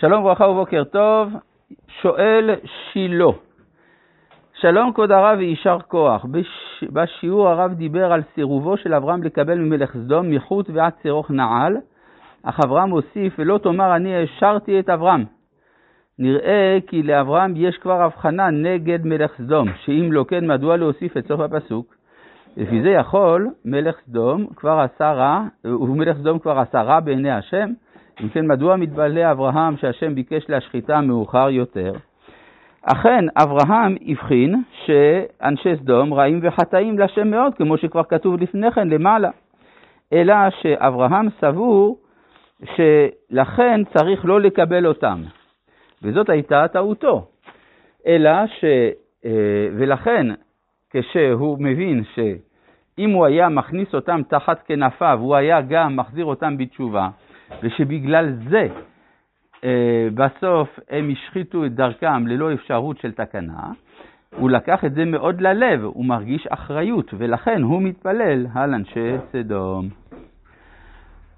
שלום וברכה ובוקר טוב, שואל שילה. שלום כבוד הרב ויישר כוח. בש... בשיעור הרב דיבר על סירובו של אברהם לקבל ממלך סדום מחוץ ועד צירוך נעל, אך אברהם הוסיף, ולא תאמר אני השארתי את אברהם. נראה כי לאברהם יש כבר הבחנה נגד מלך סדום, שאם לא כן, מדוע להוסיף את סוף הפסוק? לפי זה יכול מלך סדום כבר עשה רע, ומלך סדום כבר עשה רע בעיני השם, אם כן, מדוע מתבלע אברהם שהשם ביקש להשחיתה מאוחר יותר? אכן, אברהם הבחין שאנשי סדום רעים וחטאים לשם מאוד, כמו שכבר כתוב לפני כן למעלה. אלא שאברהם סבור שלכן צריך לא לקבל אותם. וזאת הייתה טעותו. אלא ש... אה, ולכן, כשהוא מבין שאם הוא היה מכניס אותם תחת כנפיו, הוא היה גם מחזיר אותם בתשובה, ושבגלל זה אה, בסוף הם השחיתו את דרכם ללא אפשרות של תקנה, הוא לקח את זה מאוד ללב, הוא מרגיש אחריות, ולכן הוא מתפלל על אנשי סדום.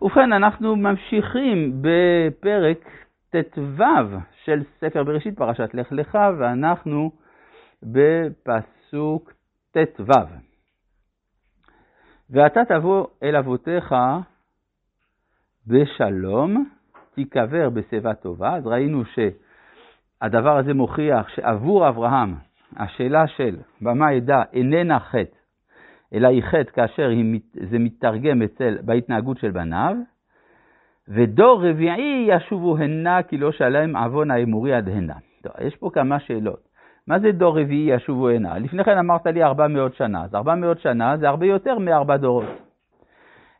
ובכן, אנחנו ממשיכים בפרק ט"ו של ספר בראשית, פרשת לך לך, ואנחנו בפסוק ט"ו. ואתה תבוא אל אבותיך בשלום, תיקבר בשיבה טובה. אז ראינו שהדבר הזה מוכיח שעבור אברהם השאלה של במה ידע איננה חטא, אלא היא חטא כאשר זה מתרגם אצל, בהתנהגות של בניו, ודור רביעי ישובו הנה כי לא שלם עוון האמורי עד הנה. טוב, יש פה כמה שאלות. מה זה דור רביעי ישובו הנה? לפני כן אמרת לי 400 שנה, אז 400 שנה זה הרבה יותר מארבע דורות.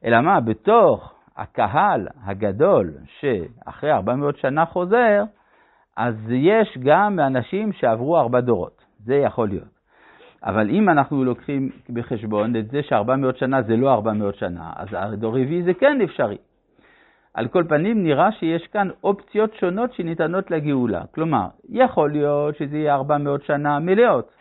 אלא מה, בתוך הקהל הגדול שאחרי 400 שנה חוזר, אז יש גם אנשים שעברו ארבע דורות, זה יכול להיות. אבל אם אנחנו לוקחים בחשבון את זה ש-400 שנה זה לא 400 שנה, אז הדור רביעי זה כן אפשרי. על כל פנים נראה שיש כאן אופציות שונות שניתנות לגאולה. כלומר, יכול להיות שזה יהיה 400 שנה מלאות,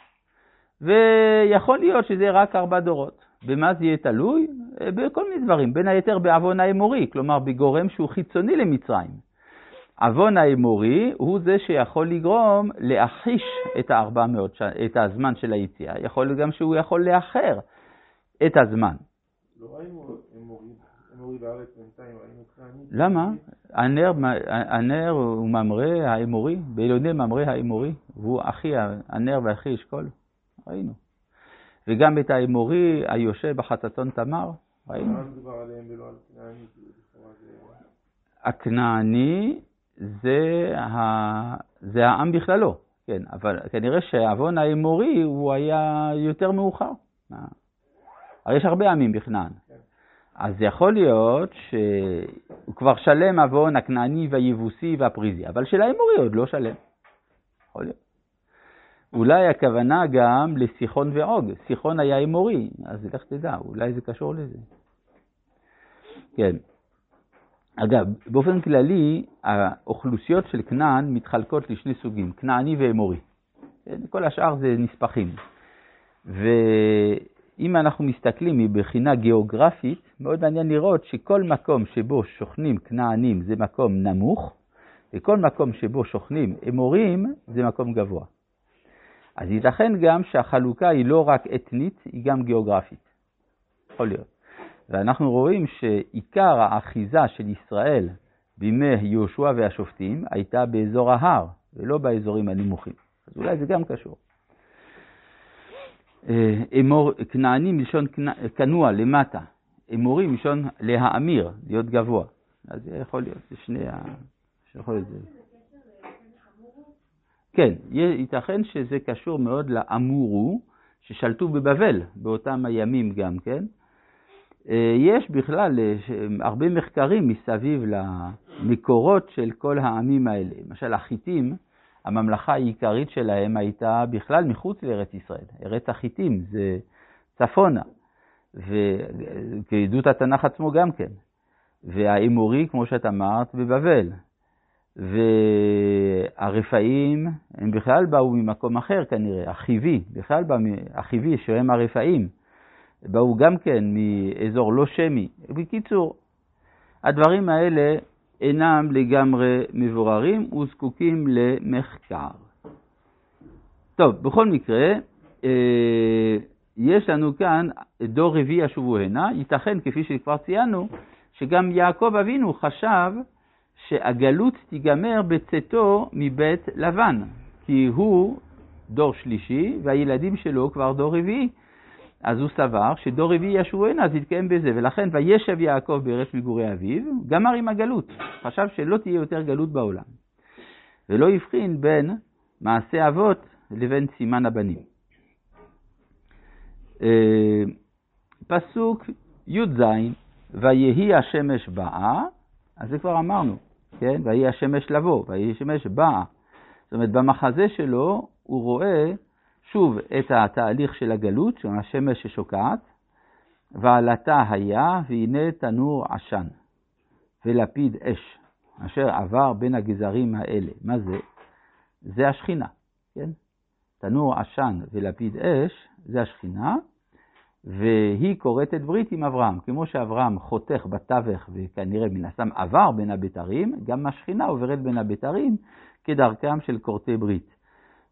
ויכול להיות שזה רק ארבע דורות. במה זה יהיה תלוי? אה, בכל מיני דברים, בין היתר בעוון האמורי, כלומר בגורם שהוא חיצוני למצרים. עוון האמורי הוא זה שיכול לגרום להחיש את, ש... את הזמן של היציאה, יכול להיות גם שהוא יכול לאחר את הזמן. לא ראינו אמורי בארץ בינתיים, ראינו כנעני. למה? הנר, הנר הוא ממרא האמורי, בעילוני ממרא האמורי, והוא אחי, הנר ואחי אשכול, ראינו. וגם את האמורי היושב בחצצון תמר, ראינו. הכנעני זה, ה... זה העם בכללו, כן, אבל כנראה שעוון האמורי הוא היה יותר מאוחר. הרי יש הרבה עמים בכנען. כן. אז יכול להיות שהוא כבר שלם עוון הכנעני והיבוסי והפריזי, אבל של האמורי עוד לא שלם. יכול להיות. אולי הכוונה גם לסיחון ועוג. סיחון היה אמורי, אז לך תדע, אולי זה קשור לזה. כן. אגב, באופן כללי, האוכלוסיות של כנען מתחלקות לשני סוגים, כנעני ואמורי. כן, כל השאר זה נספחים. ואם אנחנו מסתכלים מבחינה גיאוגרפית, מאוד מעניין לראות שכל מקום שבו שוכנים כנענים זה מקום נמוך, וכל מקום שבו שוכנים אמורים זה מקום גבוה. אז ייתכן גם שהחלוקה היא לא רק אתנית, היא גם גיאוגרפית. יכול להיות. ואנחנו רואים שעיקר האחיזה של ישראל בימי יהושע והשופטים הייתה באזור ההר, ולא באזורים הנמוכים. אז אולי זה גם קשור. אה, אמור, כנעני מלשון כנוע, למטה. אמורי מלשון להאמיר, להיות גבוה. אז זה יכול להיות, זה שני ה... יכול להיות זה. כן, ייתכן שזה קשור מאוד לאמורו, ששלטו בבבל באותם הימים גם כן. אה, יש בכלל אה, הרבה מחקרים מסביב למקורות של כל העמים האלה. למשל, החיטים, הממלכה העיקרית שלהם הייתה בכלל מחוץ לארץ ישראל. ארץ החיטים זה צפונה, וכעדות התנ"ך עצמו גם כן. והאמורי, כמו שאת אמרת, בבבל. והרפאים, הם בכלל באו ממקום אחר כנראה, החיבי, בכלל בא, החיבי שהם הרפאים, באו גם כן מאזור לא שמי. בקיצור, הדברים האלה אינם לגמרי מבוררים וזקוקים למחקר. טוב, בכל מקרה, אה, יש לנו כאן דור רביעי ישובו הנה, ייתכן, כפי שכבר ציינו, שגם יעקב אבינו חשב שהגלות תיגמר בצאתו מבית לבן, כי הוא דור שלישי והילדים שלו כבר דור רביעי. אז הוא סבר שדור רביעי ישובו הנה, אז יתקיים בזה, ולכן וישב יעקב בארץ מגורי אביו, גמר עם הגלות. חשב שלא תהיה יותר גלות בעולם. ולא הבחין בין מעשה אבות לבין סימן הבנים. אה, פסוק י"ז, ויהי השמש באה, אז זה כבר אמרנו, כן? ויהי השמש לבוא, ויהי השמש באה. זאת אומרת, במחזה שלו הוא רואה שוב את התהליך של הגלות, של השמש ששוקעת, ועלתה היה, והנה תנור עשן, ולפיד אש, אשר עבר בין הגזרים האלה. מה זה? זה השכינה, כן? תנור עשן ולפיד אש, זה השכינה, והיא כורתת ברית עם אברהם. כמו שאברהם חותך בתווך וכנראה מן הסתם עבר בין הבתרים, גם השכינה עוברת בין הבתרים כדרכם של כורתי ברית.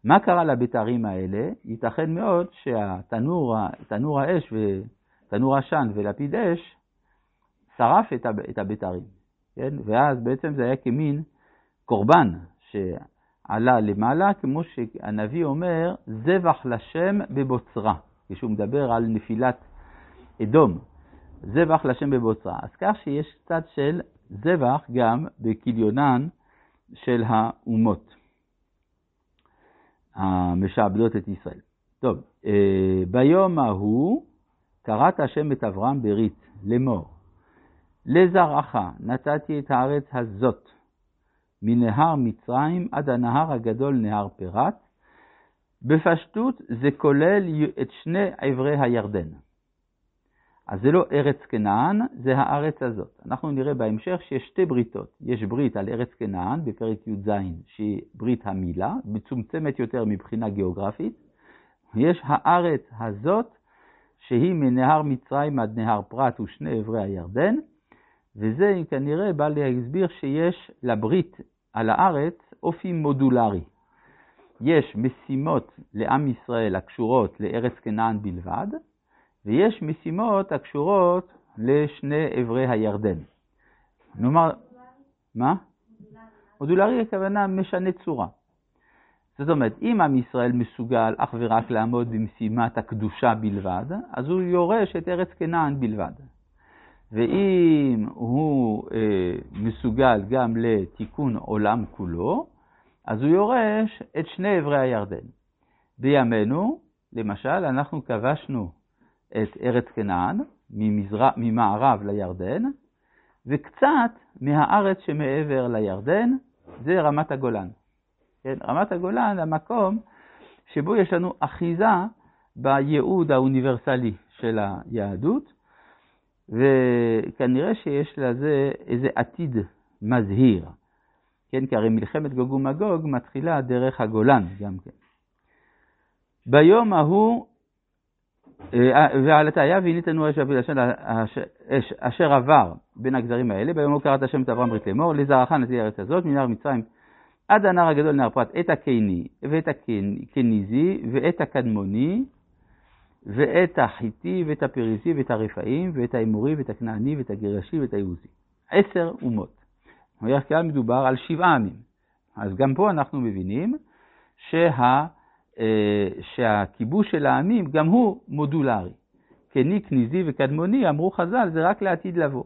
מה קרה לבתרים האלה? ייתכן מאוד שהתנור האש ותנור עשן ולפיד אש שרף את הבתרים, כן? ואז בעצם זה היה כמין קורבן שעלה למעלה, כמו שהנביא אומר, זבח לשם בבוצרה. כשהוא מדבר על נפילת אדום, זבח לשם בבוצרה. אז כך שיש קצת של זבח גם בכליונן של האומות המשעבדות את ישראל. טוב, אה, ביום ההוא קראת השם את אברהם ברית לאמור, לזרעך נתתי את הארץ הזאת, מנהר מצרים עד הנהר הגדול נהר פרת, בפשטות זה כולל את שני עברי הירדן. אז זה לא ארץ כנען, זה הארץ הזאת. אנחנו נראה בהמשך שיש שתי בריתות. יש ברית על ארץ כנען בפרק י"ז, שהיא ברית המילה, מצומצמת יותר מבחינה גיאוגרפית. יש הארץ הזאת, שהיא מנהר מצרים עד נהר פרת ושני עברי הירדן, וזה כנראה בא להסביר שיש לברית על הארץ אופי מודולרי. יש משימות לעם ישראל הקשורות לארץ כנען בלבד, ויש משימות הקשורות לשני עברי הירדן. נאמר, מה? מודולרי הכוונה משנה צורה. זאת אומרת, אם עם ישראל מסוגל אך ורק לעמוד במשימת הקדושה בלבד, אז הוא יורש את ארץ כנען בלבד. ואם הוא אה, מסוגל גם לתיקון עולם כולו, אז הוא יורש את שני עברי הירדן. בימינו, למשל, אנחנו כבשנו את ארץ כנען ממזר... ממערב לירדן, וקצת מהארץ שמעבר לירדן, זה רמת הגולן. כן? רמת הגולן, המקום שבו יש לנו אחיזה בייעוד האוניברסלי של היהדות, וכנראה שיש לזה איזה עתיד מזהיר. כן, כי הרי מלחמת גוג ומגוג מתחילה דרך הגולן גם כן. ביום ההוא, אה, ועל התאיה והנה תנוע אש אשר עבר בין הגזרים האלה, ביום ההוא קראת השם את אברהם ברית לאמור, לזרעך נטי הארץ הזאת, מנהר מצרים עד הנהר הגדול נהר פרת, את הקיני ואת הקניזי ואת הקדמוני ואת החיטי ואת הפריזי ואת הרפאים ואת האמורי ואת הכנעני ואת הגרשי ואת היבוסי. עשר אומות. בדרך כלל מדובר על שבעה עמים. אז גם פה אנחנו מבינים שה, אה, שהכיבוש של העמים גם הוא מודולרי. קני, כניזי וקדמוני, אמרו חז"ל, זה רק לעתיד לבוא.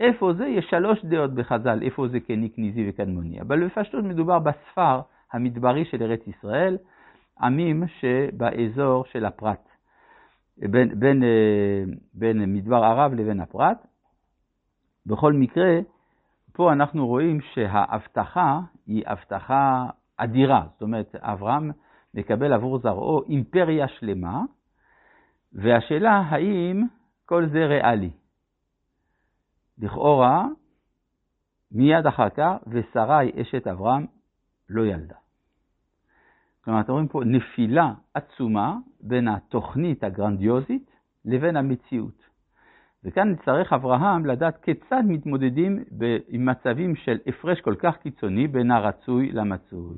איפה זה? יש שלוש דעות בחז"ל, איפה זה קני, כניזי וקדמוני. אבל בפשטות מדובר בספר המדברי של ארץ ישראל, עמים שבאזור של הפרת, בין, בין, אה, בין מדבר ערב לבין הפרת. בכל מקרה, פה אנחנו רואים שההבטחה היא הבטחה אדירה. זאת אומרת, אברהם מקבל עבור זרעו אימפריה שלמה, והשאלה האם כל זה ריאלי. לכאורה, מיד אחר כך, ושרי אשת אברהם לא ילדה. כלומר, אתם רואים פה נפילה עצומה בין התוכנית הגרנדיוזית לבין המציאות. וכאן נצטרך אברהם לדעת כיצד מתמודדים עם מצבים של הפרש כל כך קיצוני בין הרצוי למצוי.